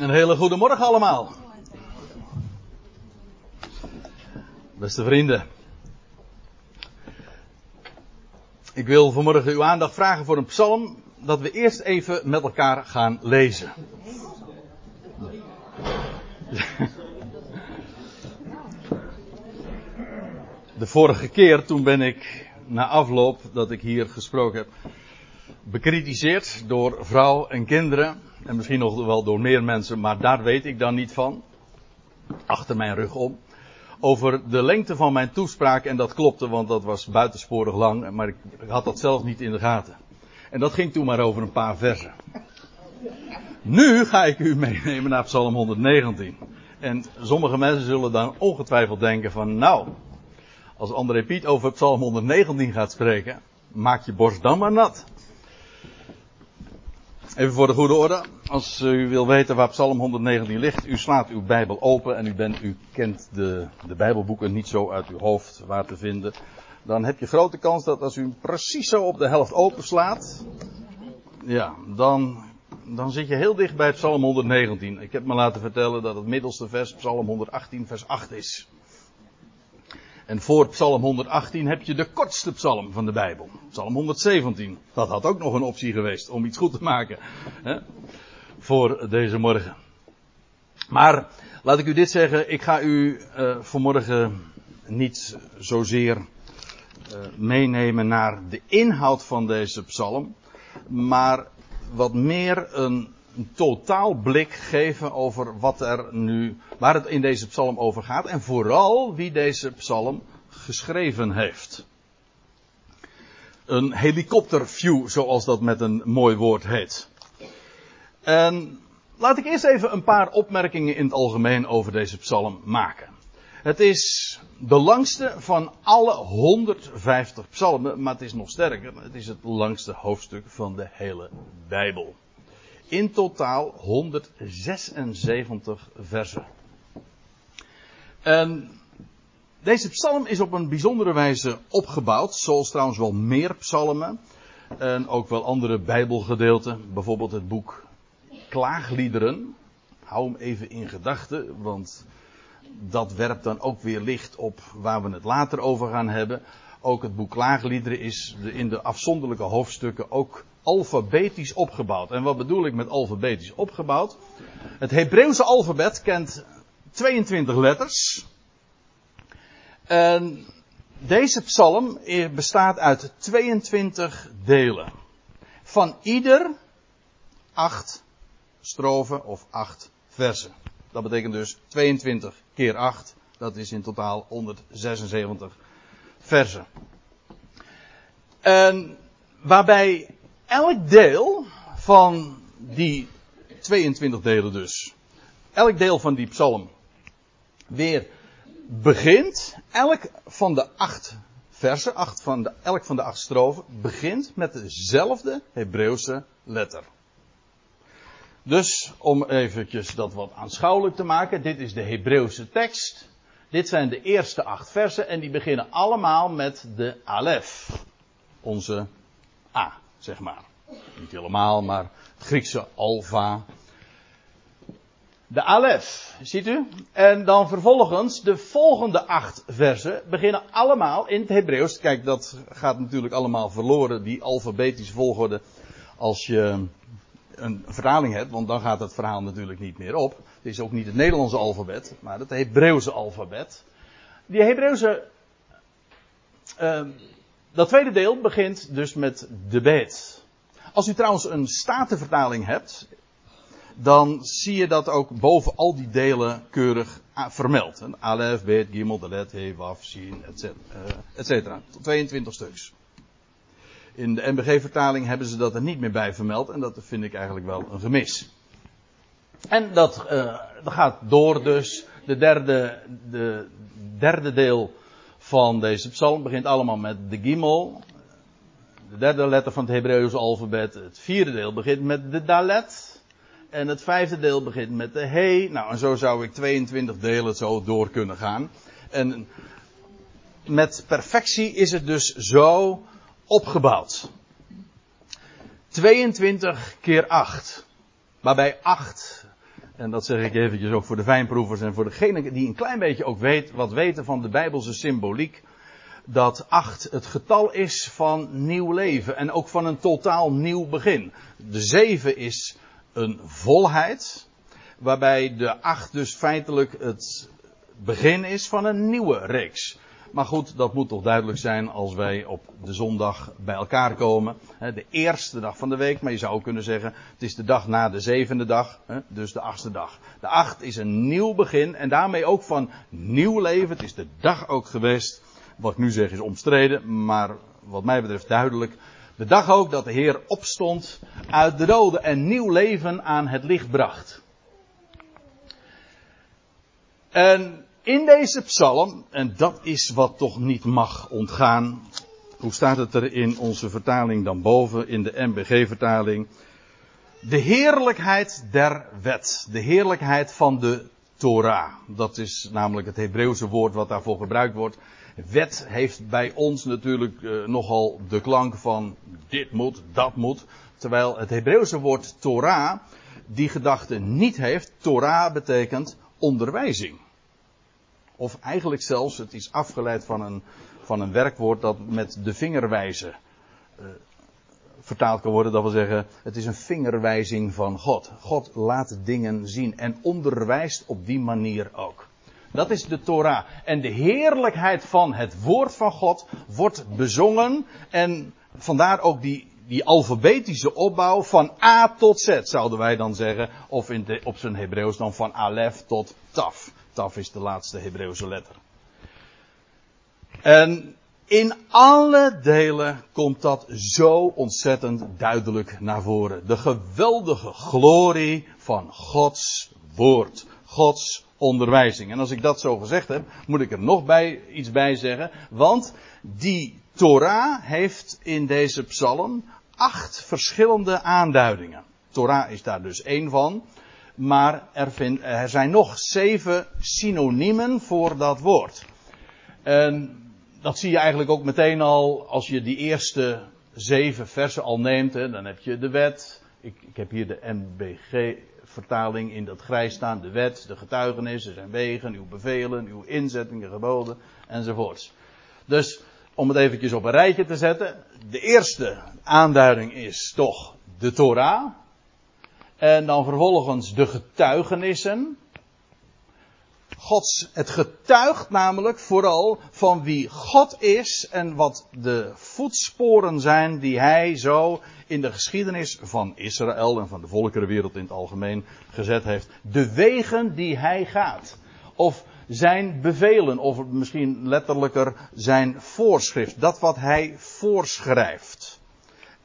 Een hele goede morgen allemaal. Beste vrienden. Ik wil vanmorgen uw aandacht vragen voor een psalm dat we eerst even met elkaar gaan lezen. De vorige keer toen ben ik na afloop dat ik hier gesproken heb bekritiseerd door vrouw en kinderen en misschien nog wel door meer mensen, maar daar weet ik dan niet van. Achter mijn rug om. Over de lengte van mijn toespraak. En dat klopte, want dat was buitensporig lang. Maar ik had dat zelf niet in de gaten. En dat ging toen maar over een paar versen. Nu ga ik u meenemen naar Psalm 119. En sommige mensen zullen dan ongetwijfeld denken van nou, als André Piet over Psalm 119 gaat spreken, maak je borst dan maar nat. Even voor de goede orde. Als u wil weten waar Psalm 119 ligt, u slaat uw Bijbel open en u, bent, u kent de, de Bijbelboeken niet zo uit uw hoofd waar te vinden. Dan heb je grote kans dat als u hem precies zo op de helft openslaat, ja, dan, dan zit je heel dicht bij Psalm 119. Ik heb me laten vertellen dat het middelste vers Psalm 118 vers 8 is. En voor Psalm 118 heb je de kortste psalm van de Bijbel. Psalm 117. Dat had ook nog een optie geweest om iets goed te maken. Hè, voor deze morgen. Maar laat ik u dit zeggen. Ik ga u uh, vanmorgen niet zozeer uh, meenemen naar de inhoud van deze psalm. Maar wat meer een een totaal blik geven over wat er nu, waar het in deze psalm over gaat en vooral wie deze psalm geschreven heeft. Een helikopterview, zoals dat met een mooi woord heet. En laat ik eerst even een paar opmerkingen in het algemeen over deze psalm maken. Het is de langste van alle 150 psalmen, maar het is nog sterker. Het is het langste hoofdstuk van de hele Bijbel. In totaal 176 versen. En deze psalm is op een bijzondere wijze opgebouwd, zoals trouwens wel meer psalmen. En ook wel andere bijbelgedeelten, bijvoorbeeld het boek Klaagliederen. Hou hem even in gedachten, want dat werpt dan ook weer licht op waar we het later over gaan hebben. Ook het boek Klaagliederen is in de afzonderlijke hoofdstukken ook alfabetisch opgebouwd. En wat bedoel ik met alfabetisch opgebouwd? Het Hebreeuwse alfabet kent 22 letters. En deze psalm bestaat uit 22 delen. Van ieder acht strofen of acht versen. Dat betekent dus 22 keer 8. Dat is in totaal 176 versen. En waarbij elk deel van die 22 delen dus, elk deel van die psalm weer begint, elk van de acht versen, van de, elk van de acht strofen, begint met dezelfde Hebreeuwse letter. Dus om eventjes dat wat aanschouwelijk te maken, dit is de Hebreeuwse tekst. Dit zijn de eerste acht versen en die beginnen allemaal met de Alef. Onze A, zeg maar. Niet helemaal, maar het Griekse alfa. De Alef, ziet u? En dan vervolgens de volgende acht versen beginnen allemaal in het Hebreeuws. Kijk, dat gaat natuurlijk allemaal verloren, die alfabetische volgorde, als je een vertaling hebt, want dan gaat het verhaal natuurlijk niet meer op. Het is ook niet het Nederlandse alfabet, maar het Hebreeuwse alfabet. Die Hebreeuwse, uh, dat tweede deel begint dus met de beet. Als u trouwens een statenvertaling hebt, dan zie je dat ook boven al die delen keurig vermeld. Een alef, bet, gimel, dalet, he, waf, shin, et cetera. 22 stuks. In de MBG-vertaling hebben ze dat er niet meer bij vermeld en dat vind ik eigenlijk wel een gemis. En dat, uh, dat gaat door dus. De derde, de derde deel van deze psalm begint allemaal met de gimel. De derde letter van het Hebreeuwse alfabet. Het vierde deel begint met de dalet. En het vijfde deel begint met de he. Nou, en zo zou ik 22 delen zo door kunnen gaan. En met perfectie is het dus zo opgebouwd. 22 keer 8. Waarbij 8 en dat zeg ik eventjes ook voor de fijnproevers en voor degenen die een klein beetje ook weet, wat weten van de Bijbelse symboliek, dat acht het getal is van nieuw leven en ook van een totaal nieuw begin. De zeven is een volheid, waarbij de acht dus feitelijk het begin is van een nieuwe reeks. Maar goed, dat moet toch duidelijk zijn als wij op de zondag bij elkaar komen. De eerste dag van de week, maar je zou ook kunnen zeggen, het is de dag na de zevende dag, dus de achtste dag. De acht is een nieuw begin en daarmee ook van nieuw leven. Het is de dag ook geweest, wat ik nu zeg is omstreden, maar wat mij betreft duidelijk. De dag ook dat de Heer opstond uit de doden en nieuw leven aan het licht bracht. En in deze psalm, en dat is wat toch niet mag ontgaan. Hoe staat het er in onze vertaling dan boven, in de MBG-vertaling? De heerlijkheid der wet. De heerlijkheid van de Torah. Dat is namelijk het Hebreeuwse woord wat daarvoor gebruikt wordt. Wet heeft bij ons natuurlijk uh, nogal de klank van dit moet, dat moet. Terwijl het Hebreeuwse woord Torah die gedachte niet heeft. Torah betekent onderwijzing. Of eigenlijk zelfs, het is afgeleid van een, van een werkwoord dat met de vingerwijze uh, vertaald kan worden. Dat wil zeggen, het is een vingerwijzing van God. God laat dingen zien en onderwijst op die manier ook. Dat is de Torah. En de heerlijkheid van het woord van God wordt bezongen. En vandaar ook die, die alfabetische opbouw van A tot Z, zouden wij dan zeggen. Of in de, op zijn Hebreeuws dan van Alef tot Taf. Taf is de laatste Hebreeuwse letter. En in alle delen komt dat zo ontzettend duidelijk naar voren. De geweldige glorie van Gods woord. Gods onderwijzing. En als ik dat zo gezegd heb, moet ik er nog bij, iets bij zeggen. Want die Torah heeft in deze psalm acht verschillende aanduidingen. Torah is daar dus één van. Maar er, zijn nog zeven synoniemen voor dat woord. En dat zie je eigenlijk ook meteen al als je die eerste zeven versen al neemt. Hè, dan heb je de wet. Ik, ik heb hier de MBG-vertaling in dat grijs staan. De wet, de getuigenissen, zijn wegen, uw bevelen, uw inzettingen, geboden enzovoorts. Dus om het eventjes op een rijtje te zetten. De eerste aanduiding is toch de Torah. En dan vervolgens de getuigenissen. Gods, het getuigt namelijk vooral van wie God is en wat de voetsporen zijn die hij zo in de geschiedenis van Israël en van de volkerenwereld in het algemeen gezet heeft. De wegen die hij gaat. Of zijn bevelen, of misschien letterlijker zijn voorschrift. Dat wat hij voorschrijft.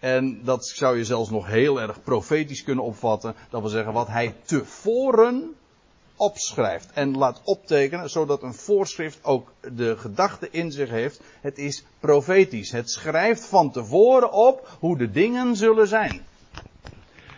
En dat zou je zelfs nog heel erg profetisch kunnen opvatten. Dat wil zeggen wat hij tevoren opschrijft en laat optekenen, zodat een voorschrift ook de gedachte in zich heeft. Het is profetisch. Het schrijft van tevoren op hoe de dingen zullen zijn.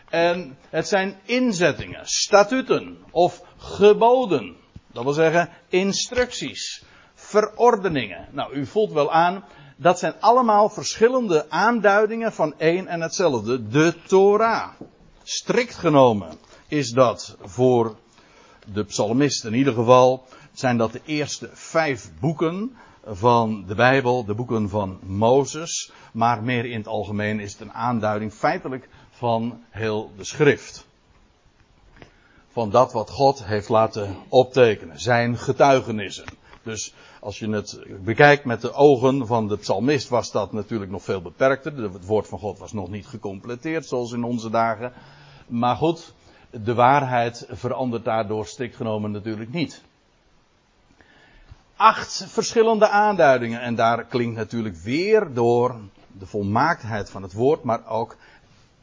En het zijn inzettingen, statuten of geboden. Dat wil zeggen instructies, verordeningen. Nou, u voelt wel aan, dat zijn allemaal verschillende aanduidingen van één en hetzelfde. De Torah. Strikt genomen is dat voor de psalmist in ieder geval, zijn dat de eerste vijf boeken van de Bijbel, de boeken van Mozes. Maar meer in het algemeen is het een aanduiding feitelijk van heel de schrift. Van dat wat God heeft laten optekenen, zijn getuigenissen. Dus als je het bekijkt met de ogen van de psalmist was dat natuurlijk nog veel beperkter. Het woord van God was nog niet gecompleteerd zoals in onze dagen. Maar goed, de waarheid verandert daardoor strikt genomen natuurlijk niet. Acht verschillende aanduidingen en daar klinkt natuurlijk weer door de volmaaktheid van het woord, maar ook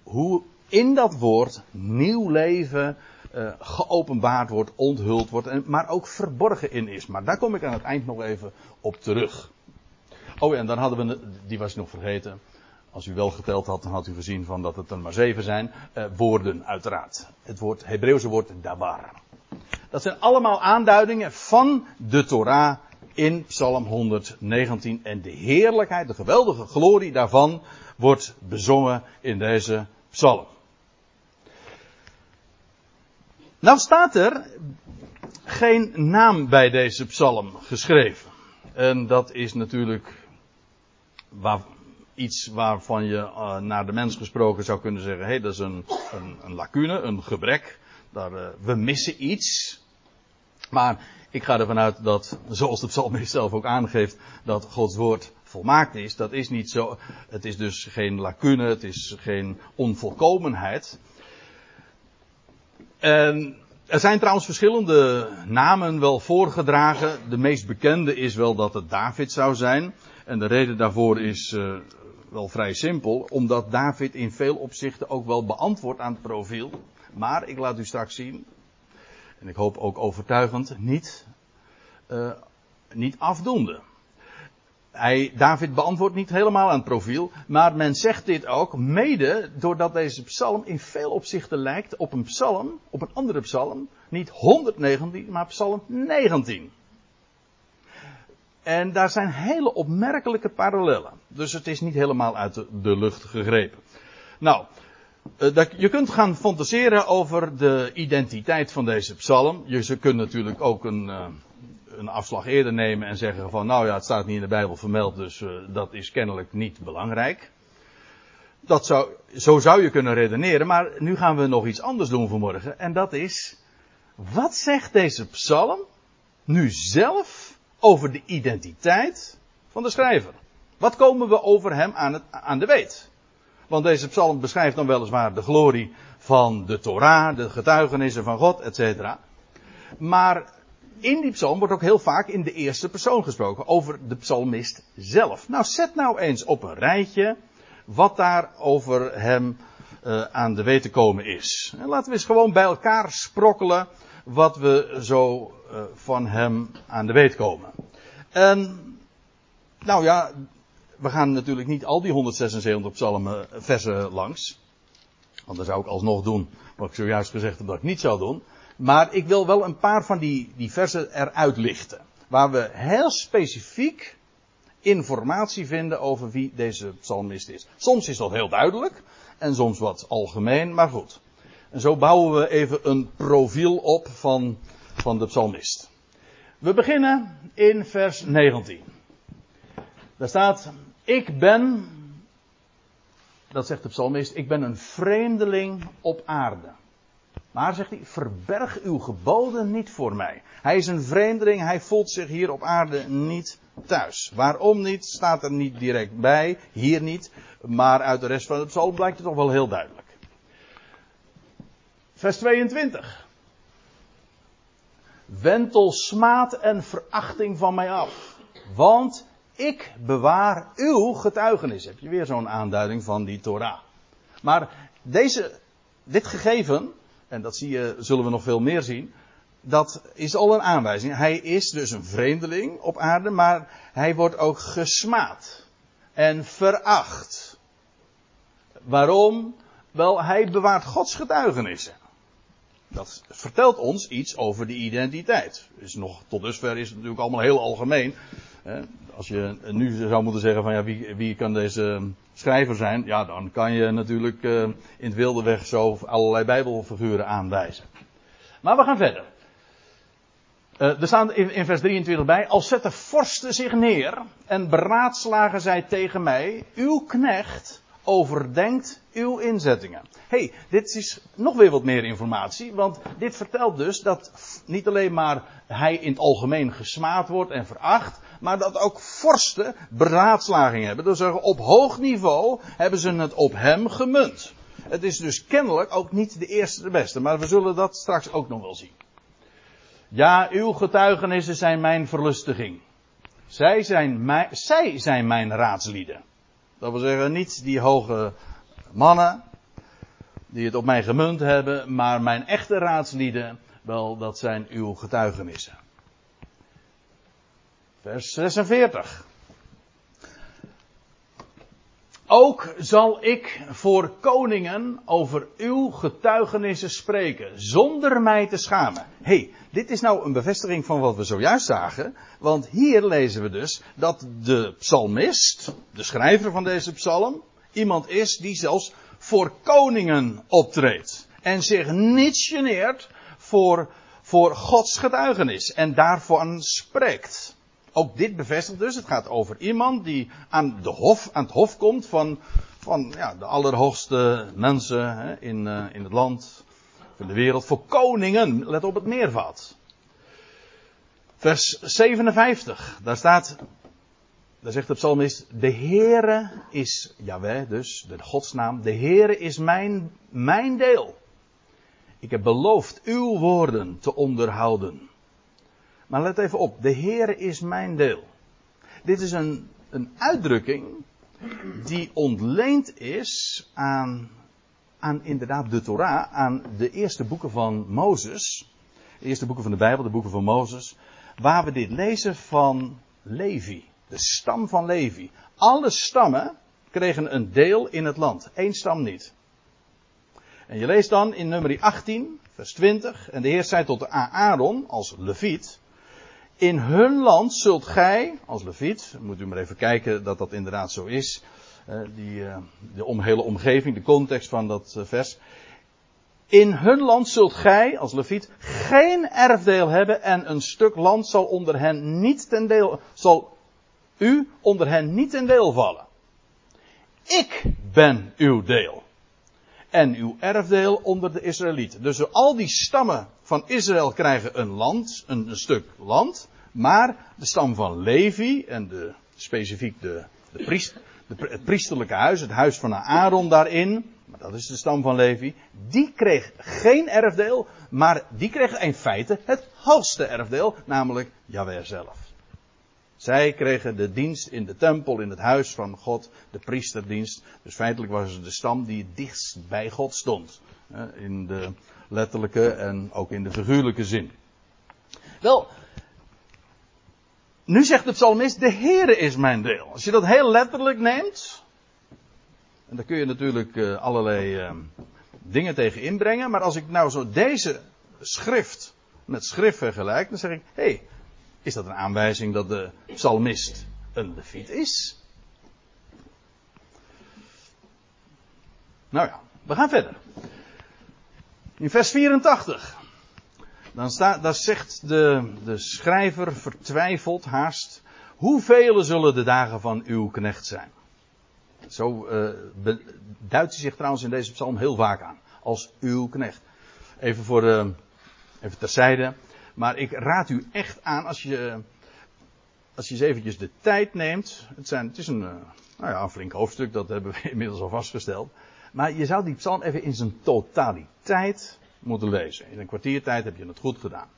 hoe in dat woord nieuw leven uh, geopenbaard wordt, onthuld wordt, maar ook verborgen in is. Maar daar kom ik aan het eind nog even op terug. Oh ja, en dan hadden we, die was ik nog vergeten. Als u wel geteld had, dan had u gezien van dat het er maar zeven zijn. Uh, woorden, uiteraard. Het woord, Hebreeuwse woord dabar. Dat zijn allemaal aanduidingen van de Torah in Psalm 119. En de heerlijkheid, de geweldige glorie daarvan wordt bezongen in deze psalm. Nou staat er geen naam bij deze psalm geschreven. En dat is natuurlijk waar, iets waarvan je uh, naar de mens gesproken zou kunnen zeggen: hé, hey, dat is een, een, een, lacune, een gebrek. Daar, uh, we missen iets. Maar ik ga ervan uit dat, zoals de psalmist zelf ook aangeeft, dat Gods woord volmaakt is. Dat is niet zo. Het is dus geen lacune, het is geen onvolkomenheid. En er zijn trouwens verschillende namen wel voorgedragen. De meest bekende is wel dat het David zou zijn. En de reden daarvoor is uh, wel vrij simpel, omdat David in veel opzichten ook wel beantwoordt aan het profiel. Maar ik laat u straks zien, en ik hoop ook overtuigend, niet, uh, niet afdoende. Hij, David beantwoordt niet helemaal aan het profiel, maar men zegt dit ook mede doordat deze psalm in veel opzichten lijkt op een psalm, op een andere psalm, niet 119, maar psalm 19. En daar zijn hele opmerkelijke parallellen. Dus het is niet helemaal uit de, lucht gegrepen. Nou, eh, je kunt gaan fantaseren over de identiteit van deze psalm. Je kunt natuurlijk ook een, eh, een afslag eerder nemen en zeggen van nou ja, het staat niet in de Bijbel vermeld, dus uh, dat is kennelijk niet belangrijk. Dat zou, zo zou je kunnen redeneren, maar nu gaan we nog iets anders doen vanmorgen. En dat is, wat zegt deze psalm nu zelf over de identiteit van de schrijver? Wat komen we over hem aan, het, aan de weet? Want deze psalm beschrijft dan weliswaar de glorie van de Torah, de getuigenissen van God, etc. Maar in die psalm wordt ook heel vaak in de eerste persoon gesproken, over de psalmist zelf. Nou, zet nou eens op een rijtje wat daar over hem uh, aan de weten komen is. En laten we eens gewoon bij elkaar sprokkelen wat we zo uh, van hem aan de weet komen. En, nou ja, we gaan natuurlijk niet al die 176 psalmen versen langs. Want dat zou ik alsnog doen, wat ik zojuist gezegd heb dat ik niet zou doen. Maar ik wil wel een paar van die, die versen eruit lichten. Waar we heel specifiek informatie vinden over wie deze psalmist is. Soms is dat heel duidelijk en soms wat algemeen, maar goed. En zo bouwen we even een profiel op van, van de psalmist. We beginnen in vers 19. Daar staat, ik ben, dat zegt de psalmist, ik ben een vreemdeling op aarde. Maar zegt hij, verberg uw geboden niet voor mij. Hij is een vreemdeling, hij voelt zich hier op aarde niet thuis. Waarom niet, staat er niet direct bij, hier niet, maar uit de rest van het psalm blijkt het toch wel heel duidelijk. Vers 22. Wentel smaad en verachting van mij af. Want ik bewaar uw getuigenis. Heb je weer zo'n aanduiding van die Torah. Maar deze, dit gegeven, en dat zie je, zullen we nog veel meer zien. Dat is al een aanwijzing. Hij is dus een vreemdeling op aarde, maar hij wordt ook gesmaad en veracht. Waarom? Wel, hij bewaart Gods getuigenissen. Dat vertelt ons iets over de identiteit. Dus nog, tot dusver is het natuurlijk allemaal heel algemeen. Als je nu zou moeten zeggen van ja, wie, wie kan deze schrijver zijn? Ja, dan kan je natuurlijk uh, in het wilde weg zo allerlei bijbelfiguren aanwijzen. Maar we gaan verder. Uh, er staan in vers 23 bij, als zetten vorsten zich neer en beraadslagen zij tegen mij, uw knecht overdenkt uw inzettingen. hey, dit is nog weer wat meer informatie, want dit vertelt dus dat niet alleen maar hij in het algemeen gesmaad wordt en veracht, maar dat ook vorsten beraadslaging hebben. Dus op hoog niveau hebben ze het op hem gemunt. Het is dus kennelijk ook niet de eerste de beste, maar we zullen dat straks ook nog wel zien. Ja, uw getuigenissen zijn mijn verlustiging. Zij zijn zij zijn mijn raadslieden. Dat wil zeggen, niet die hoge mannen die het op mij gemunt hebben, maar mijn echte raadslieden, wel, dat zijn uw getuigenissen. Vers 46. Ook zal ik voor koningen over uw getuigenissen spreken, zonder mij te schamen. hey, dit is nou een bevestiging van wat we zojuist zagen. Want hier lezen we dus dat de psalmist, de schrijver van deze psalm, iemand is die zelfs voor koningen optreedt. En zich niet geneert voor, voor Gods getuigenis en daarvan spreekt. Ook dit bevestigt dus, het gaat over iemand die aan, de hof, aan het hof komt van, van ja, de allerhoogste mensen hè, in, uh, in het land, van de wereld, voor koningen. Let op het meervat. Vers 57, daar staat, daar zegt de psalmist, de Heere is, Jaweh dus, de godsnaam, de Heere is mijn, mijn deel. Ik heb beloofd uw woorden te onderhouden. Maar let even op, de Heere is mijn deel. Dit is een, een uitdrukking die ontleend is aan, aan inderdaad de Torah, aan de eerste boeken van Mozes. De eerste boeken van de Bijbel, de boeken van Mozes. Waar we dit lezen van Levi. De stam van Levi. Alle stammen kregen een deel in het land. Eén stam niet. En je leest dan in nummer 18, vers 20. En de Heer zei tot Aaron als leviet. In hun land zult gij, als leviet, moet u maar even kijken dat dat inderdaad zo is. Uh, die, uh, de om, hele omgeving, de context van dat uh, vers. In hun land zult gij, als leviet, geen erfdeel hebben en een stuk land zal onder hen niet ten deel, zal u onder hen niet ten deel vallen. Ik ben uw deel. En uw erfdeel onder de Israëlieten. Dus al die stammen van Israël krijgen een land, een, stuk land. Maar de stam van Levi en de, specifiek de, de, het priesterlijke huis, het huis van Aaron daarin, maar dat is de stam van Levi, die kreeg geen erfdeel, maar die kreeg in feite het hoogste erfdeel, namelijk Jahweh zelf. Zij kregen de dienst in de tempel, in het huis van God, de priesterdienst. Dus feitelijk was het de stam die het dichtst bij God stond. In de letterlijke en ook in de figuurlijke zin. Wel, nu zegt de psalmist, de Heere is mijn deel. Als je dat heel letterlijk neemt, en daar kun je natuurlijk uh, allerlei uh, dingen tegen inbrengen, maar als ik nou zo deze schrift met schrift vergelijk, dan zeg ik, hé, hey, is dat een aanwijzing dat de psalmist een leviet is? Nou ja, we gaan verder. In vers 84. Dan staat, daar zegt de, de schrijver vertwijfeld haast. Hoeveel zullen de dagen van uw knecht zijn? Zo uh, duidt hij zich trouwens in deze psalm heel vaak aan. Als uw knecht. Even voor even terzijde. Maar ik raad u echt aan als je, als je eens eventjes de tijd neemt. Het, zijn, het is een, nou ja, een flink hoofdstuk, dat hebben we inmiddels al vastgesteld. Maar je zou die psalm even in zijn totaliteit moeten lezen. In een kwartiertijd heb je het goed gedaan.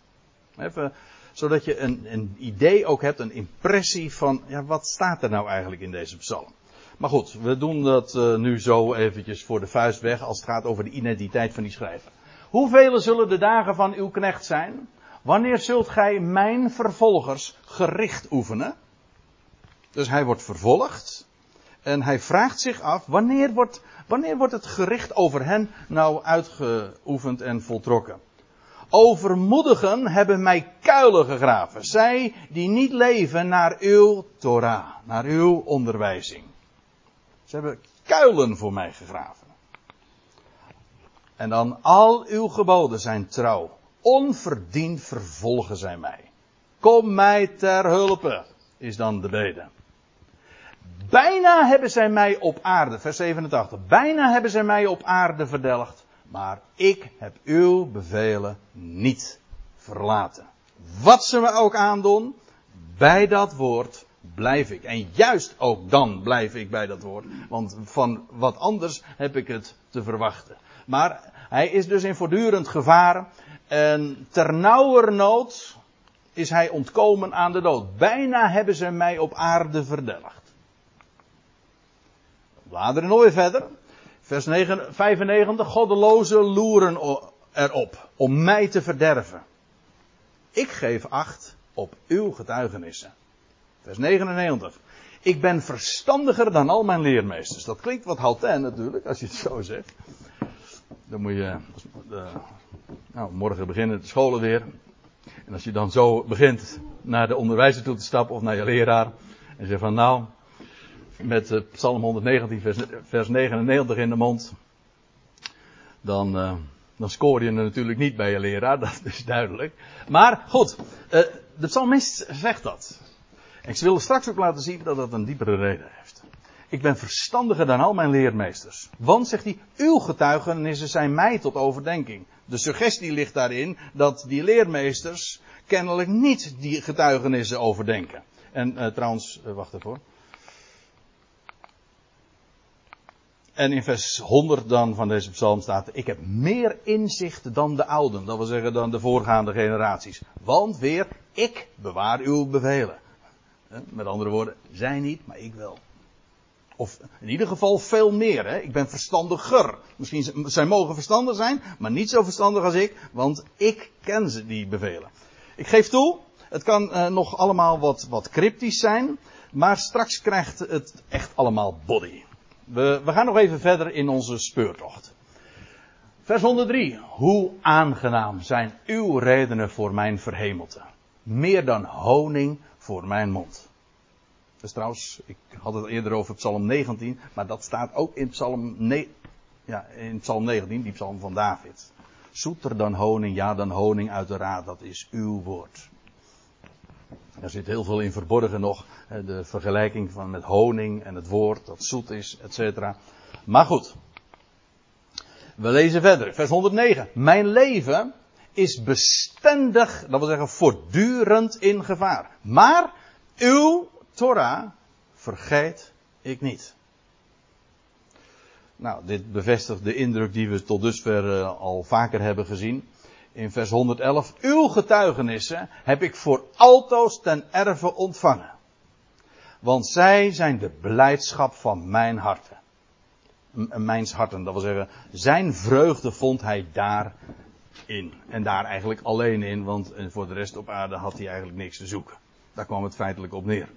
Even, zodat je een, een idee ook hebt, een impressie van, ja, wat staat er nou eigenlijk in deze psalm? Maar goed, we doen dat uh, nu zo eventjes voor de vuist weg als het gaat over de identiteit van die schrijver. Hoeveel zullen de dagen van uw knecht zijn? Wanneer zult gij mijn vervolgers gericht oefenen? Dus hij wordt vervolgd. En hij vraagt zich af, wanneer wordt, wanneer wordt het gericht over hen nou uitgeoefend en voltrokken? Overmoedigen hebben mij kuilen gegraven. Zij die niet leven naar uw Torah, naar uw onderwijzing. Ze hebben kuilen voor mij gegraven. En dan al uw geboden zijn trouw. Onverdiend vervolgen zij mij. Kom mij ter hulpe, is dan de bede. Bijna hebben zij mij op aarde, vers 87, bijna hebben zij mij op aarde verdelgd, maar ik heb uw bevelen niet verlaten. Wat ze me ook aandoen, bij dat woord blijf ik. En juist ook dan blijf ik bij dat woord, want van wat anders heb ik het te verwachten. Maar hij is dus in voortdurend gevaar en ternauwernood is hij ontkomen aan de dood. Bijna hebben ze mij op aarde verdelgd. Bladeren nog weer verder. Vers 9, 95. Goddeloze loeren erop om mij te verderven. Ik geef acht op uw getuigenissen. Vers 99. Ik ben verstandiger dan al mijn leermeesters. Dat klinkt wat halten natuurlijk, als je het zo zegt. Dan moet je, nou, morgen beginnen de scholen weer. En als je dan zo begint naar de onderwijzer toe te stappen of naar je leraar. En zegt van nou, met uh, Psalm 119 vers, vers 99 in de mond. Dan, uh, Dan scoor je er natuurlijk niet bij je leraar, dat is duidelijk. Maar goed, uh, de psalmist zegt dat. Ik wil straks ook laten zien dat dat een diepere reden heeft. Ik ben verstandiger dan al mijn leermeesters. Want, zegt hij, uw getuigenissen zijn mij tot overdenking. De suggestie ligt daarin dat die leermeesters kennelijk niet die getuigenissen overdenken. En trouwens, wacht even hoor. En in vers 100 dan van deze psalm staat: Ik heb meer inzicht dan de ouden. Dat wil zeggen dan de voorgaande generaties. Want weer, ik bewaar uw bevelen. Met andere woorden, zij niet, maar ik wel. Of in ieder geval veel meer. Hè? Ik ben verstandiger. Misschien zij mogen verstandig zijn, maar niet zo verstandig als ik, want ik ken ze die bevelen. Ik geef toe, het kan uh, nog allemaal wat, wat cryptisch zijn, maar straks krijgt het echt allemaal body. We, gaan nog even verder in onze speurtocht. Vers 103. Hoe aangenaam zijn uw redenen voor mijn verhemelte. Meer dan honing voor mijn mond. Dus trouwens, ik had het eerder over Psalm 19, maar dat staat ook in Psalm, ja, in Psalm 19, die Psalm van David. Zoeter dan honing, ja dan honing uit de raad, dat is uw woord. Er zit heel veel in verborgen nog. De vergelijking van met honing en het woord dat zoet is, etc. Maar goed. We lezen verder. Vers 109. Mijn leven is bestendig, dat wil zeggen voortdurend in gevaar. Maar uw Torah vergeet ik niet. Nou, dit bevestigt de indruk die we tot dusver uh, al vaker hebben gezien in vers 111, uw getuigenissen heb ik voor altoos ten erve ontvangen. Want zij zijn de blijdschap van mijn harten. Mijns harten, dat wil zeggen, zijn vreugde vond hij daarin. En daar eigenlijk alleen in, want voor de rest op aarde had hij eigenlijk niks te zoeken. Daar kwam het feitelijk op neer.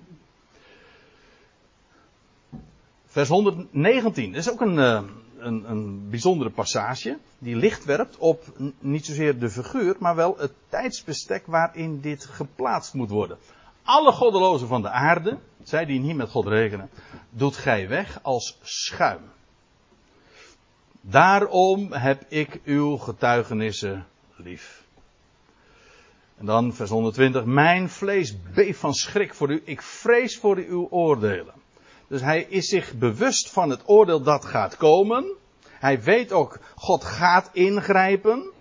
Vers 119, dat is ook een, eh, een, een bijzondere passage. Die licht werpt op niet zozeer de figuur, maar wel het tijdsbestek waarin dit geplaatst moet worden. Alle goddelozen van de aarde, zij die niet met God rekenen, doet gij weg als schuim. Daarom heb ik uw getuigenissen lief. En dan vers 120. Mijn vlees beeft van schrik voor u. Ik vrees voor uw oordelen. Dus hij is zich bewust van het oordeel dat gaat komen. Hij weet ook, God gaat ingrijpen.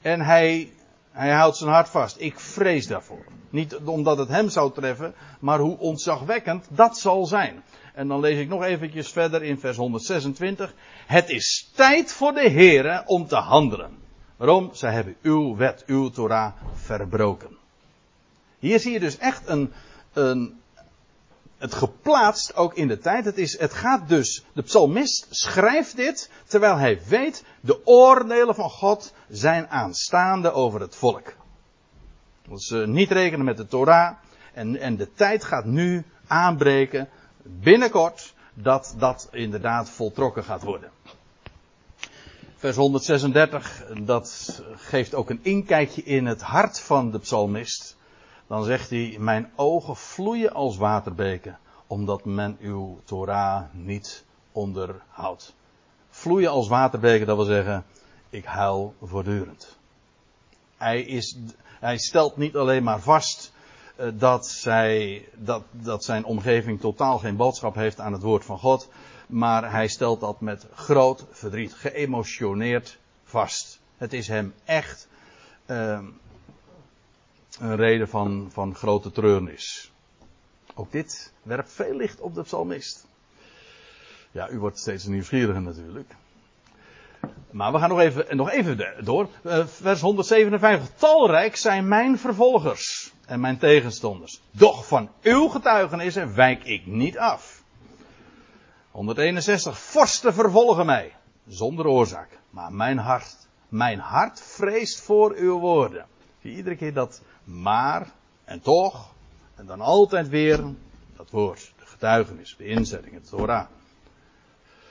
En hij, hij houdt zijn hart vast. Ik vrees daarvoor. Niet omdat het hem zou treffen, maar hoe ontzagwekkend dat zal zijn. En dan lees ik nog eventjes verder in vers 126. Het is tijd voor de Here om te handelen. Waarom? Zij hebben uw wet, uw Torah verbroken. Hier zie je dus echt een, een het geplaatst ook in de tijd. Het, is, het gaat dus, de psalmist schrijft dit terwijl hij weet, de oordelen van God zijn aanstaande over het volk. Dat ze niet rekenen met de Torah. En, en de tijd gaat nu aanbreken, binnenkort, dat dat inderdaad voltrokken gaat worden. Vers 136, dat geeft ook een inkijkje in het hart van de psalmist dan zegt hij, mijn ogen vloeien als waterbeken, omdat men uw Torah niet onderhoudt. Vloeien als waterbeken, dat wil zeggen, ik huil voortdurend. Hij, is, hij stelt niet alleen maar vast uh, dat, zij, dat, dat zijn omgeving totaal geen boodschap heeft aan het woord van God, maar hij stelt dat met groot verdriet, geëmotioneerd vast. Het is hem echt uh, een reden van, van grote treurnis. Ook dit werpt veel licht op de psalmist. Ja, u wordt steeds nieuwsgieriger natuurlijk. Maar we gaan nog even, nog even door. Eh, vers 157. Talrijk zijn mijn vervolgers en mijn tegenstanders. Doch van uw getuigenissen wijk ik niet af. 161. Vorsten vervolgen mij. Zonder oorzaak. Maar mijn hart, mijn hart vreest voor uw woorden. Zie iedere keer dat maar en toch en dan altijd weer dat woord, de getuigenis, de inzetting, het Torah.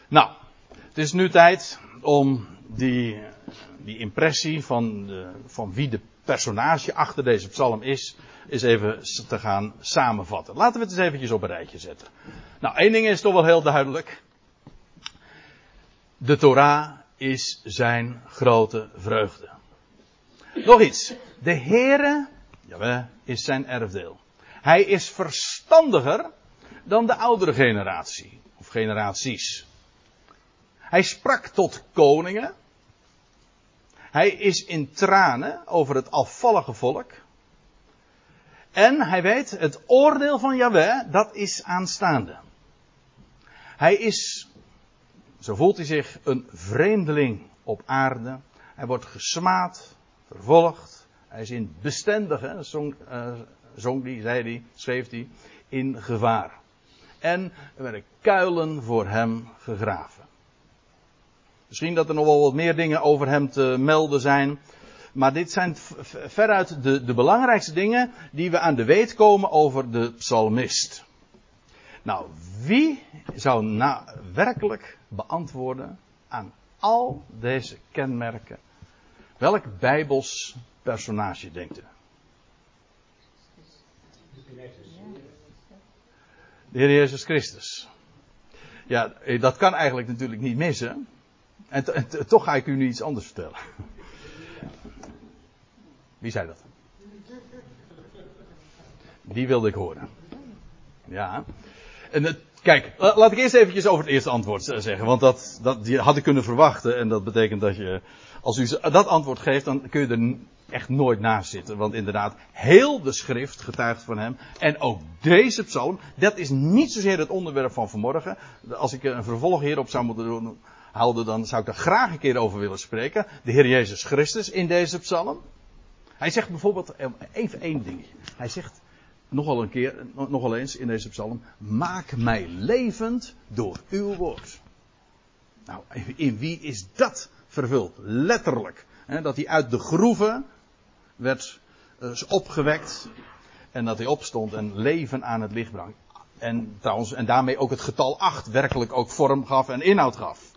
Nou, het is nu tijd om die, die impressie van, de, van wie de personage achter deze psalm is, eens even te gaan samenvatten. Laten we het eens eventjes op een rijtje zetten. Nou, één ding is toch wel heel duidelijk. De Torah is zijn grote vreugde. Nog iets. De Heere, jawel, is zijn erfdeel. Hij is verstandiger dan de oudere generatie. Of generaties. Hij sprak tot koningen. Hij is in tranen over het afvallige volk. En hij weet, het oordeel van Yahweh, dat is aanstaande. Hij is, zo voelt hij zich, een vreemdeling op aarde. Hij wordt gesmaad, vervolgd. Hij is in bestendige, zong, uh, zong die, zei die, schreef die, in gevaar. En er werden kuilen voor hem gegraven. Misschien dat er nog wel wat meer dingen over hem te melden zijn. Maar dit zijn veruit de, de belangrijkste dingen die we aan de weet komen over de psalmist. Nou, wie zou nou werkelijk beantwoorden aan al deze kenmerken? Welk bijbels personage denkt u? De Heer Jezus Christus. Ja, dat kan eigenlijk natuurlijk niet missen. En, toch ga ik u nu iets anders vertellen. Wie zei dat? Die wilde ik horen. Ja. En het, kijk, laat ik eerst eventjes over het eerste antwoord zeggen. Want dat, dat die had ik kunnen verwachten. En dat betekent dat je, als u dat antwoord geeft, dan kun je er echt nooit naast zitten. Want inderdaad, heel de schrift getuigt van hem. En ook deze psalm, dat is niet zozeer het onderwerp van vanmorgen. Als ik een vervolg hierop zou moeten houden, dan zou ik er graag een keer over willen spreken. De Heer Jezus Christus in deze psalm. Hij zegt bijvoorbeeld, eh, even één ding. Hij zegt nogal een keer, nogal eens in deze psalm, maak mij levend door uw woord. Nou, in wie is dat vervuld? Letterlijk. Hè, dat hij uit de groeven werd uh, opgewekt en dat hij opstond en leven aan het licht bracht. En trouwens, en daarmee ook het getal 8 werkelijk ook vorm gaf en inhoud gaf.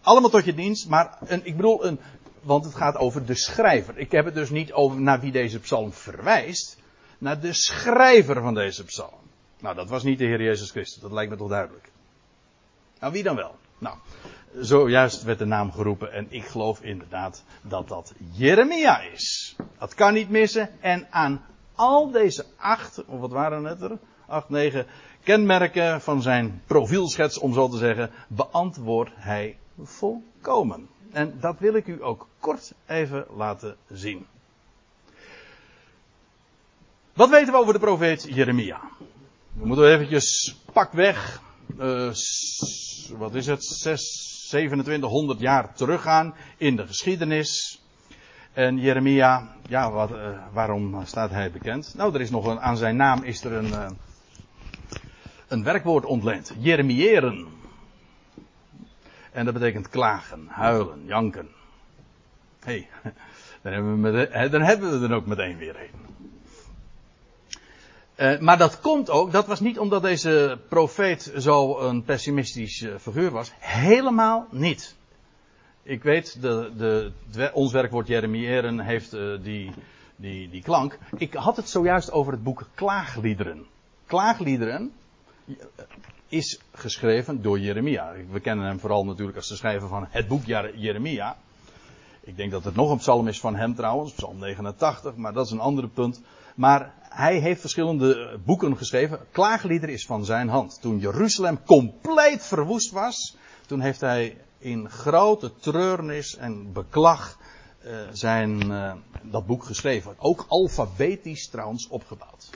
Allemaal tot je dienst, maar een, ik bedoel, een, want het gaat over de schrijver. Ik heb het dus niet over naar wie deze psalm verwijst, naar de schrijver van deze psalm. Nou, dat was niet de Heer Jezus Christus, dat lijkt me toch duidelijk. Nou, wie dan wel? Nou, zojuist werd de naam geroepen en ik geloof inderdaad dat dat Jeremia is. Dat kan niet missen en aan al deze acht, of wat waren het er? Acht, negen kenmerken van zijn profielschets, om zo te zeggen, beantwoordt hij volkomen. En dat wil ik u ook kort even laten zien. Wat weten we over de profeet Jeremia? We moeten eventjes pak weg, uh, wat is het, 6, 2700 jaar teruggaan in de geschiedenis. En Jeremia, ja, wat, uh, waarom staat hij bekend? Nou, er is nog een, aan zijn naam is er een, uh, een werkwoord ontleend. Jeremiëren. En dat betekent klagen, huilen, janken. Hé, hey, dan, hebben we dan hebben we ook meteen weer een. Uh, maar dat komt ook, dat was niet omdat deze profeet zo een pessimistisch uh, figuur was. Helemaal niet. Ik weet, de, de, ons werkwoord Jeremiëren heeft uh, die, die, die klank. Ik had het zojuist over het boek Klaagliederen. Klaagliederen is geschreven door Jeremia. We kennen hem vooral natuurlijk als de schrijver van het boek Jeremia. Ik denk dat het nog een psalm is van hem trouwens, psalm 89, maar dat is een ander punt. Maar hij heeft verschillende boeken geschreven. Klaaglieder is van zijn hand. Toen Jeruzalem compleet verwoest was, toen heeft hij in grote treurnis en beklag uh, zijn, uh, dat boek geschreven. Ook alfabetisch trouwens opgebouwd.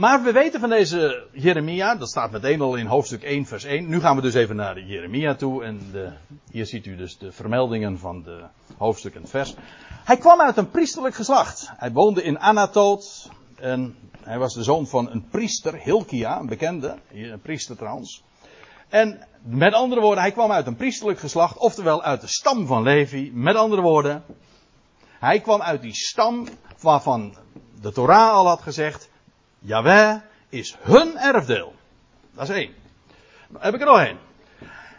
Maar we weten van deze Jeremia, dat staat meteen al in hoofdstuk 1, vers 1. Nu gaan we dus even naar de Jeremia toe. En de, hier ziet u dus de vermeldingen van de hoofdstuk en vers. Hij kwam uit een priesterlijk geslacht. Hij woonde in Anatoot. En hij was de zoon van een priester, Hilkia, een bekende, een priester trouwens. En met andere woorden, hij kwam uit een priesterlijk geslacht, oftewel uit de stam van Levi. Met andere woorden, hij kwam uit die stam waarvan de Torah al had gezegd, Jaweh is hun erfdeel. Dat is één. Heb ik er nog één.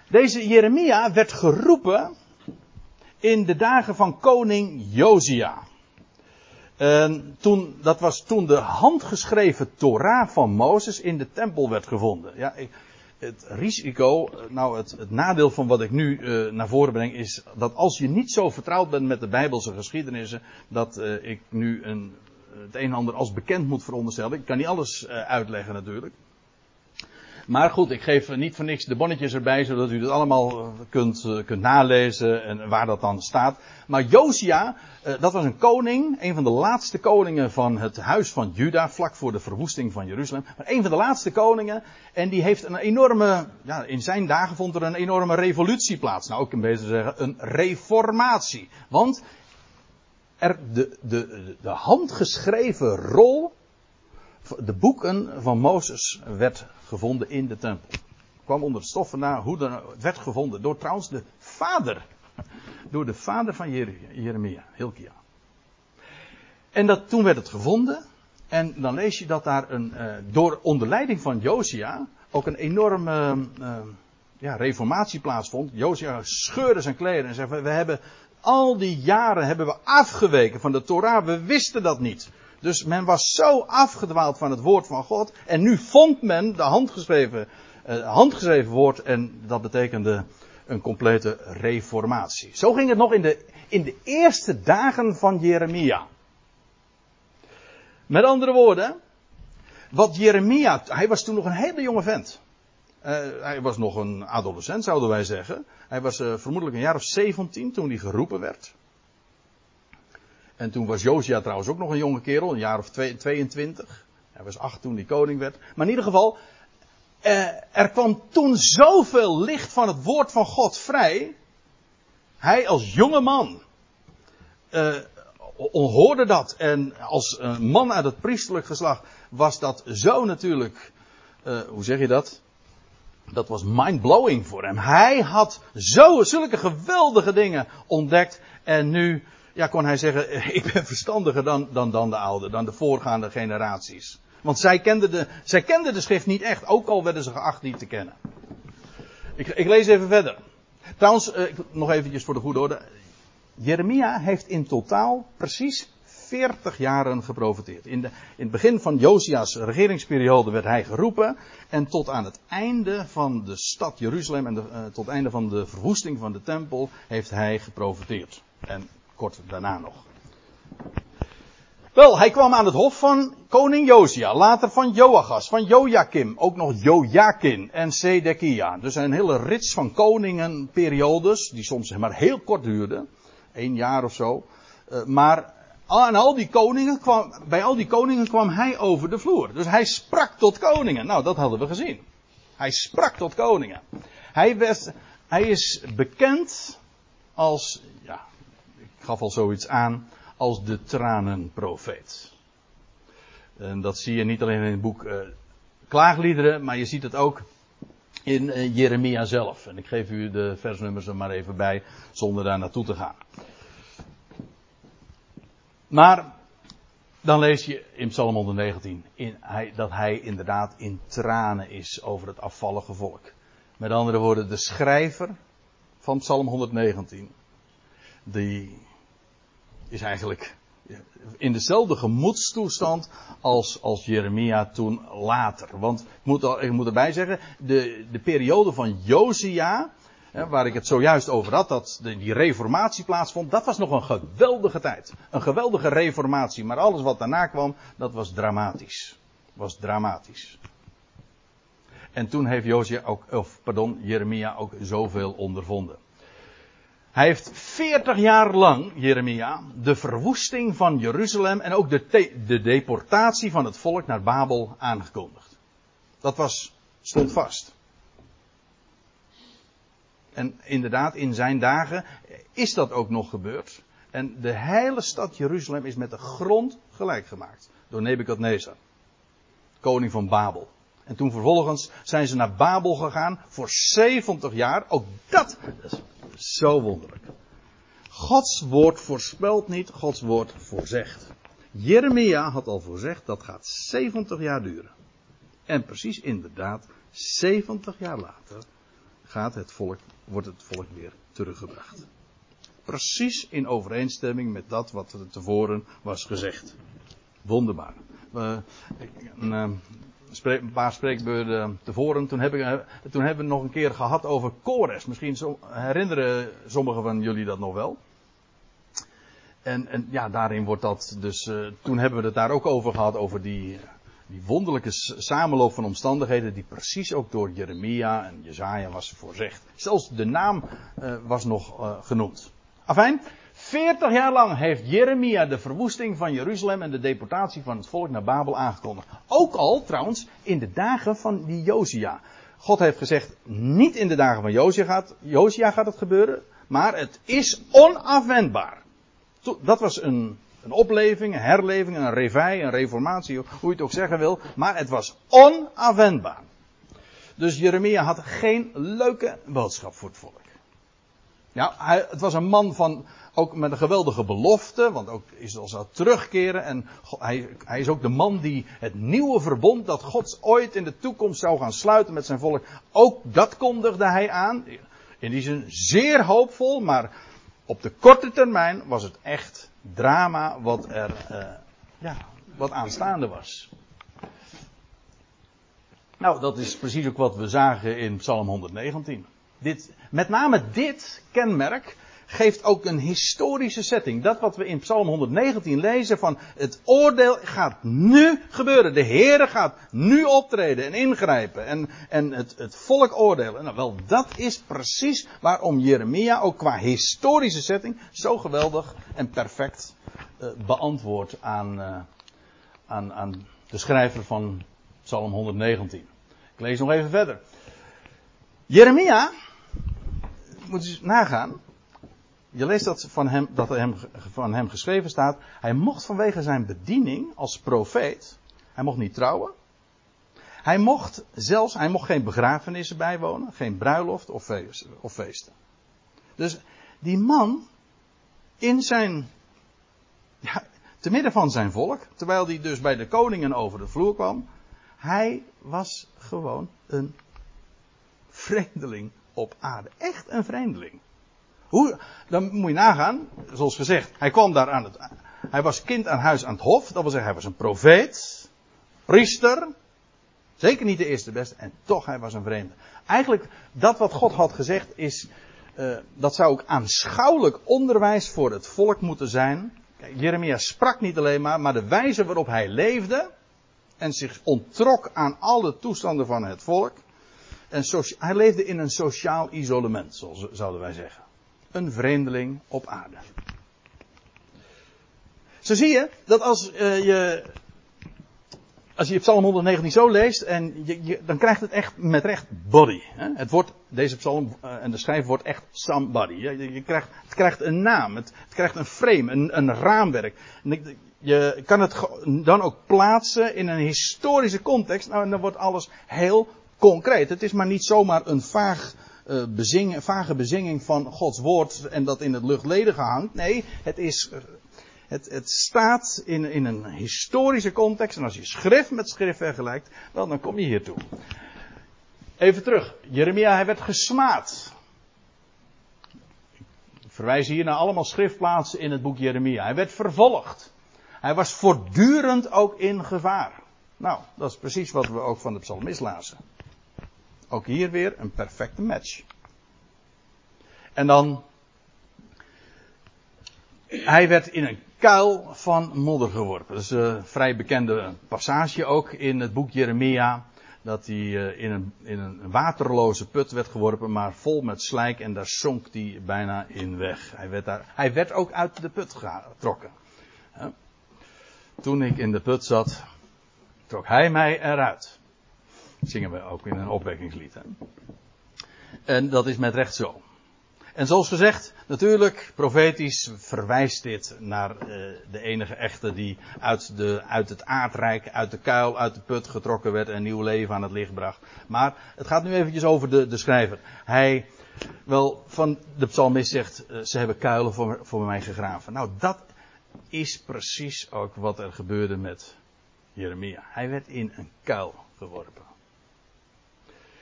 Deze Jeremia werd geroepen in de dagen van koning Josia. En toen, dat was toen de handgeschreven Torah van Mozes in de tempel werd gevonden. Ja, het risico, nou het, nadeel van wat ik nu uh, naar voren breng, is dat als je niet zo vertrouwd bent met de Bijbelse geschiedenissen, dat uh, ik nu een, het een en ander als bekend moet veronderstellen. Ik kan niet alles uh, uitleggen natuurlijk. Maar goed, ik geef niet voor niks de bonnetjes erbij, zodat u het allemaal kunt, kunt nalezen en waar dat dan staat. Maar Josia, dat was een koning, een van de laatste koningen van het huis van Juda, vlak voor de verwoesting van Jeruzalem. Maar een van de laatste koningen, en die heeft een enorme, ja, in zijn dagen vond er een enorme revolutie plaats. Nou, ik kan beter zeggen, een reformatie. Want er de, de, de handgeschreven rol de boeken van Mozes werd gevonden in de tempel. Kwam onder het stof vandaan, hoe dan, werd gevonden door trouwens de vader. Door de vader van Jeremia, Hilkia. En dat, toen werd het gevonden. En dan lees je dat daar een, uh, door onder leiding van Josia ook een enorme uh, ja, reformatie plaatsvond. Josia scheurde zijn kleren en zei: We hebben al die jaren hebben we afgeweken van de Torah. We wisten dat niet. Dus men was zo afgedwaald van het woord van God. En nu vond men de handgeschreven, uh, handgeschreven woord. En dat betekende een complete reformatie. Zo ging het nog in de, in de eerste dagen van Jeremia. Met andere woorden, wat Jeremia, hij was toen nog een hele jonge vent. Uh, hij was nog een adolescent, zouden wij zeggen. Hij was uh, vermoedelijk een jaar of 17 toen hij geroepen werd. En toen was Josia trouwens ook nog een jonge kerel, een jaar of 22. Hij was acht toen hij koning werd. Maar in ieder geval, eh, er kwam toen zoveel licht van het woord van God vrij. Hij als jonge man eh, hoorde dat. En als man uit het priesterlijk geslacht was dat zo natuurlijk, hoe zeg je dat? Dat was mindblowing voor hem. Hij had zo, zulke geweldige dingen ontdekt. En nu ja, kon hij zeggen, ik ben verstandiger dan, dan, dan de oude, dan de voorgaande generaties. Want zij kenden, de, zij kenden de schrift niet echt, ook al werden ze geacht niet te kennen. Ik, ik lees even verder. Trouwens, eh, nog eventjes voor de goede orde. Jeremia heeft in totaal precies 40 jaren geprofiteerd. In, de, in het begin van Josia's regeringsperiode werd hij geroepen. En tot aan het einde van de stad Jeruzalem en de, uh, tot het einde van de verwoesting van de tempel heeft hij geprofiteerd. En kort daarna nog. Wel, hij kwam aan het hof van koning Josia, later van Joachas, van Joachim, ook nog Jojakin en Sedekia. Dus een hele rits van koningenperiodes, die soms maar heel kort duurden, één jaar of zo. Uh, maar aan al die koningen kwam, bij al die koningen kwam hij over de vloer. Dus hij sprak tot koningen. Nou, dat hadden we gezien. Hij sprak tot koningen. Hij, hij is bekend als gaf al zoiets aan als de tranenprofeet. En dat zie je niet alleen in het boek uh, Klaagliederen, maar je ziet het ook in uh, Jeremia zelf. En ik geef u de versnummers er maar even bij, zonder daar naartoe te gaan. Maar dan lees je in Psalm 119 in, hij, dat hij inderdaad in tranen is over het afvallige volk. Met andere woorden, de schrijver van Psalm 119, die is eigenlijk in dezelfde gemoedstoestand als, als Jeremia toen later. Want ik moet, ik moet erbij zeggen, de, de periode van Josia, waar ik het zojuist over had, dat die reformatie plaatsvond, dat was nog een geweldige tijd. Een geweldige reformatie. Maar alles wat daarna kwam, dat was dramatisch. Was dramatisch. En toen heeft Josia ook, of pardon, Jeremia ook zoveel ondervonden. Hij heeft 40 jaar lang, Jeremia, de verwoesting van Jeruzalem en ook de, de deportatie van het volk naar Babel aangekondigd. Dat was, stond vast. En inderdaad, in zijn dagen is dat ook nog gebeurd. En de hele stad Jeruzalem is met de grond gelijk gemaakt door Nebukadnezar, koning van Babel. En toen vervolgens zijn ze naar Babel gegaan voor 70 jaar. Ook dat, is zo wonderlijk. Gods woord voorspelt niet, Gods woord voorzegt. Jeremia had al voorzegd dat gaat 70 jaar duren. En precies inderdaad, 70 jaar later gaat het volk, wordt het volk weer teruggebracht. Precies in overeenstemming met dat wat er tevoren was gezegd. Wonderbaar. Uh, een, paar spreekbeurten tevoren. Toen, heb ik, eh, toen hebben we nog een keer gehad over Kores. Misschien herinneren sommigen van jullie dat nog wel. En, en ja, daarin wordt dat dus. Uh, toen hebben we het daar ook over gehad, over die, die wonderlijke samenloop van omstandigheden. die precies ook door Jeremia en Jezaja was voorzegd. Zelfs de naam uh, was nog uh, genoemd. Afijn, 40 jaar lang heeft Jeremia de verwoesting van Jeruzalem en de deportatie van het volk naar Babel aangekondigd. Ook al trouwens in de dagen van die Josia. God heeft gezegd, niet in de dagen van Josia gaat, Josia gaat het gebeuren, maar het is onafwendbaar. Dat was een, een opleving, een herleving, een revij, een reformatie, hoe je het ook zeggen wil, maar het was onafwendbaar. Dus Jeremia had geen leuke boodschap voor het volk. Ja, hij, het was een man van, ook met een geweldige belofte, want ook Israël zou terugkeren. En hij, hij, is ook de man die het nieuwe verbond dat God ooit in de toekomst zou gaan sluiten met zijn volk, ook dat kondigde hij aan. In die zin zeer hoopvol, maar op de korte termijn was het echt drama wat er, uh, ja, wat aanstaande was. Nou, dat is precies ook wat we zagen in Psalm 119. Dit, met name dit kenmerk geeft ook een historische setting. Dat wat we in Psalm 119 lezen van het oordeel gaat nu gebeuren. De Heere gaat nu optreden en ingrijpen en, en het, het volk oordelen. Nou wel, dat is precies waarom Jeremia ook qua historische setting zo geweldig en perfect uh, beantwoordt aan, uh, aan, aan de schrijver van Psalm 119. Ik lees nog even verder. Jeremia, moet je nagaan, je leest dat, van hem, dat hem, van hem geschreven staat. Hij mocht vanwege zijn bediening als profeet. Hij mocht niet trouwen. Hij mocht zelfs, hij mocht geen begrafenissen bijwonen. Geen bruiloft of, of feesten. Dus die man, in zijn, ja, te midden van zijn volk, terwijl hij dus bij de koningen over de vloer kwam. Hij was gewoon een vreemdeling op aarde. Echt een vreemdeling. Hoe, dan moet je nagaan, zoals gezegd, hij kwam daar aan het, hij was kind aan huis aan het hof, dat wil zeggen hij was een profeet, priester, zeker niet de eerste beste, en toch hij was een vreemde. Eigenlijk, dat wat God had gezegd is, uh, dat zou ook aanschouwelijk onderwijs voor het volk moeten zijn. Kijk, Jeremia sprak niet alleen maar, maar de wijze waarop hij leefde en zich onttrok aan alle toestanden van het volk. En hij leefde in een sociaal isolement, zoals zouden wij zeggen een vreemdeling op aarde. Zo zie je dat als uh, je. Als je Psalm 119 zo leest, en je, je, dan krijgt het echt met recht body. Hè? Het wordt, deze psalm uh, en de schrijver wordt echt somebody. Je, je, krijgt, het krijgt een naam, het, het krijgt een frame, een, een raamwerk. En je kan het dan ook plaatsen in een historische context. Nou, en dan wordt alles heel concreet. Het is maar niet zomaar een vaag bezingen, vage bezinging van Gods woord en dat in het luchtledige hangt. Nee, het is. Uh, het, het, staat in, in, een historische context. En als je schrift met schrift vergelijkt, wel, dan kom je hiertoe. Even terug. Jeremia, hij werd gesmaad. Ik verwijs hier naar allemaal schriftplaatsen in het boek Jeremia. Hij werd vervolgd. Hij was voortdurend ook in gevaar. Nou, dat is precies wat we ook van de psalmist lazen. Ook hier weer een perfecte match. En dan. Hij werd in een kuil van modder geworpen. Dat is een vrij bekende passage ook in het boek Jeremia. Dat hij eh, in een, in een waterloze put werd geworpen, maar vol met slijk. En daar zonk hij bijna in weg. Hij werd, daar, hij werd ook uit de put getrokken. Toen ik in de put zat, trok hij mij eruit zingen we ook in een opwekkingslied. Hè? En dat is met recht zo. En zoals gezegd, natuurlijk, profetisch verwijst dit naar uh, de enige echte die uit, de, uit het aardrijk, uit de kuil, uit de put getrokken werd en nieuw leven aan het licht bracht. Maar het gaat nu eventjes over de, de schrijver. Hij, wel, van de psalmist zegt, uh, ze hebben kuilen voor, voor mij gegraven. Nou, dat is precies ook wat er gebeurde met Jeremia. Hij werd in een kuil geworpen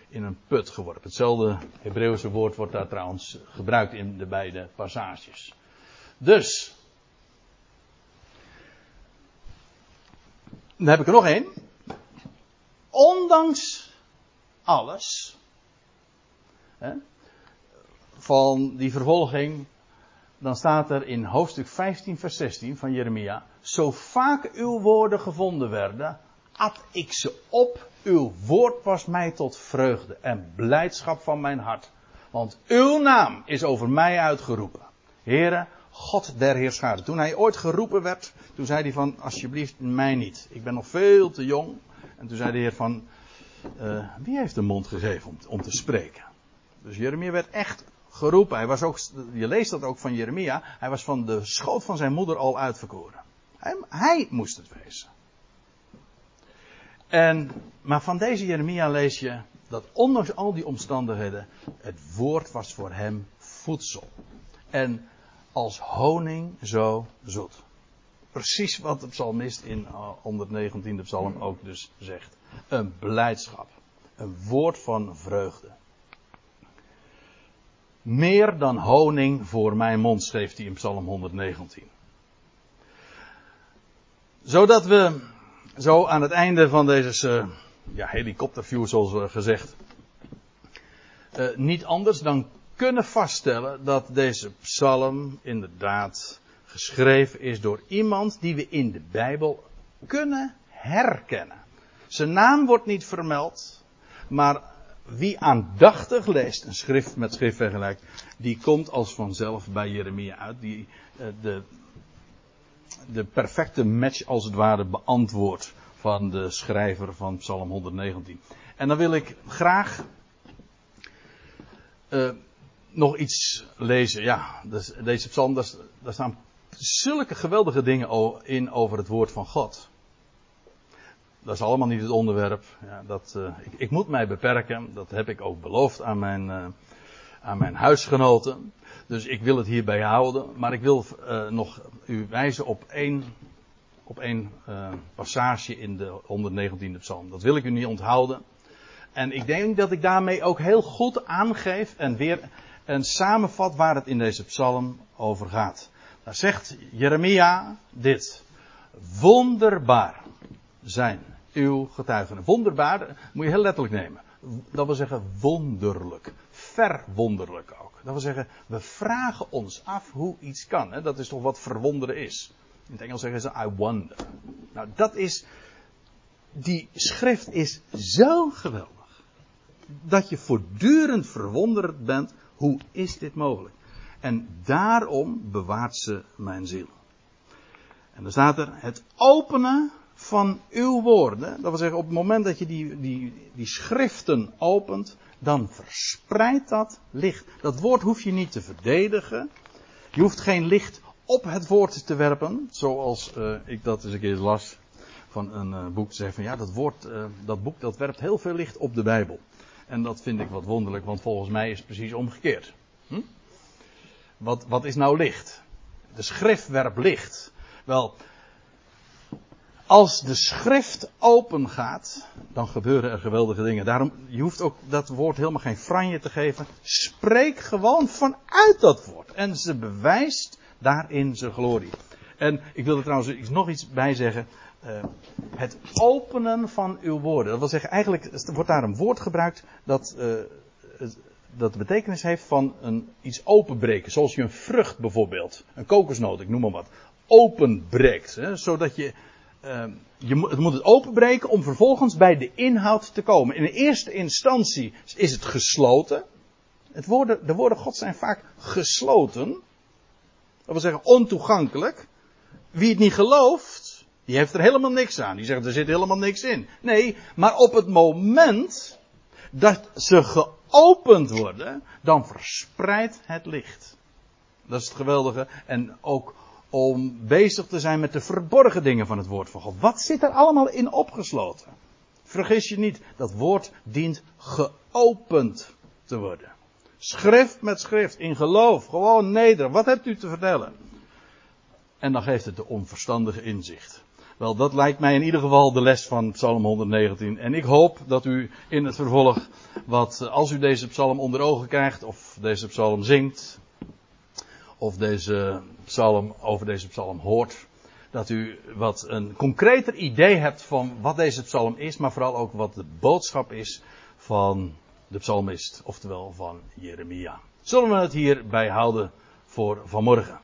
in een put geworpen. Hetzelfde Hebreeuwse woord wordt daar trouwens gebruikt in de beide passages. Dus. Dan heb ik er nog één. ondanks alles, hè, van die vervolging, dan staat er in hoofdstuk 15, vers 16 van Jeremia: Zo vaak uw woorden gevonden werden, at ik ze op. Uw woord was mij tot vreugde en blijdschap van mijn hart. Want uw naam is over mij uitgeroepen. Here, God der Heerschade. Toen hij ooit geroepen werd, toen zei hij van, alsjeblieft mij niet. Ik ben nog veel te jong. En toen zei de Heer van, uh, wie heeft de mond gegeven om, om te spreken? Dus Jeremia werd echt geroepen. Hij was ook, je leest dat ook van Jeremia. Hij was van de schoot van zijn moeder al uitverkoren. Hij, hij moest het wezen. En, maar van deze Jeremia lees je dat ondanks al die omstandigheden, het woord was voor hem voedsel. En als honing zo zoet. Precies wat de psalmist in 119e psalm ook dus zegt. Een blijdschap. Een woord van vreugde. Meer dan honing voor mijn mond, schreef hij in Psalm 119. Zodat we zo aan het einde van deze uh, ja, helikopterview, zoals gezegd, uh, niet anders dan kunnen vaststellen dat deze psalm inderdaad geschreven is door iemand die we in de Bijbel kunnen herkennen. Zijn naam wordt niet vermeld, maar wie aandachtig leest, een schrift met schrift vergelijkt, die komt als vanzelf bij Jeremia uit. Die uh, de, de perfecte match als het ware beantwoordt van de schrijver van Psalm 119. En dan wil ik graag uh, nog iets lezen. Ja, dus deze psalm, daar, staan zulke geweldige dingen in over het woord van God. Dat is allemaal niet het onderwerp. Ja, dat, uh, ik, ik, moet mij beperken. Dat heb ik ook beloofd aan mijn, uh, aan mijn huisgenoten. Dus ik wil het hierbij houden. Maar ik wil uh, nog u wijzen op één, op één passage in de 119e psalm. Dat wil ik u niet onthouden. En ik denk dat ik daarmee ook heel goed aangeef en weer en samenvat waar het in deze psalm over gaat. Daar zegt Jeremia dit. Wonderbaar zijn uw getuigen. Wonderbaar moet je heel letterlijk nemen. Dat wil zeggen wonderlijk. Verwonderlijk ook. Dat wil zeggen, we vragen ons af hoe iets kan. Dat is toch wat verwonderen is. In het Engels zeggen ze I wonder. Nou, dat is. Die schrift is zo geweldig. Dat je voortdurend verwonderd bent hoe is dit mogelijk? En daarom bewaart ze mijn ziel. En dan staat er het openen van uw woorden. Dat wil zeggen, op het moment dat je die, die, die schriften opent, dan verspreidt dat licht. Dat woord hoef je niet te verdedigen. Je hoeft geen licht op het woord te werpen, zoals uh, ik dat eens een keer las van een uh, boek. Te zeggen van ja, dat woord, uh, dat boek, dat werpt heel veel licht op de Bijbel. En dat vind ik wat wonderlijk, want volgens mij is het precies omgekeerd. Hm? Wat, wat is nou licht? De schrift werpt licht. Wel, als de schrift open gaat, dan gebeuren er geweldige dingen. Daarom, je hoeft ook dat woord helemaal geen franje te geven. Spreek gewoon vanuit dat woord. En ze bewijst daarin zijn glorie. En ik wil er trouwens nog iets bij zeggen. Uh, het openen van uw woorden. Dat wil zeggen, eigenlijk wordt daar een woord gebruikt dat, uh, dat de betekenis heeft van een, iets openbreken. Zoals je een vrucht bijvoorbeeld, een kokosnoot, ik noem maar wat, openbreekt. Hè, zodat je, uh, je, moet het openbreken om vervolgens bij de inhoud te komen. In de eerste instantie is het gesloten. Het de woorden God zijn vaak gesloten. Dat wil zeggen ontoegankelijk. Wie het niet gelooft, die heeft er helemaal niks aan. Die zegt er zit helemaal niks in. Nee, maar op het moment dat ze geopend worden, dan verspreidt het licht. Dat is het geweldige. En ook om bezig te zijn met de verborgen dingen van het woord van God. Wat zit er allemaal in opgesloten? Vergis je niet, dat woord dient geopend te worden. Schrift met schrift, in geloof, gewoon neder. Wat hebt u te vertellen? En dan geeft het de onverstandige inzicht. Wel, dat lijkt mij in ieder geval de les van Psalm 119. En ik hoop dat u in het vervolg, wat, als u deze psalm onder ogen krijgt, of deze psalm zingt, of deze psalm, over deze psalm hoort, dat u wat een concreter idee hebt van wat deze psalm is, maar vooral ook wat de boodschap is van de psalmist, oftewel van Jeremia. Zullen we het hierbij houden voor vanmorgen?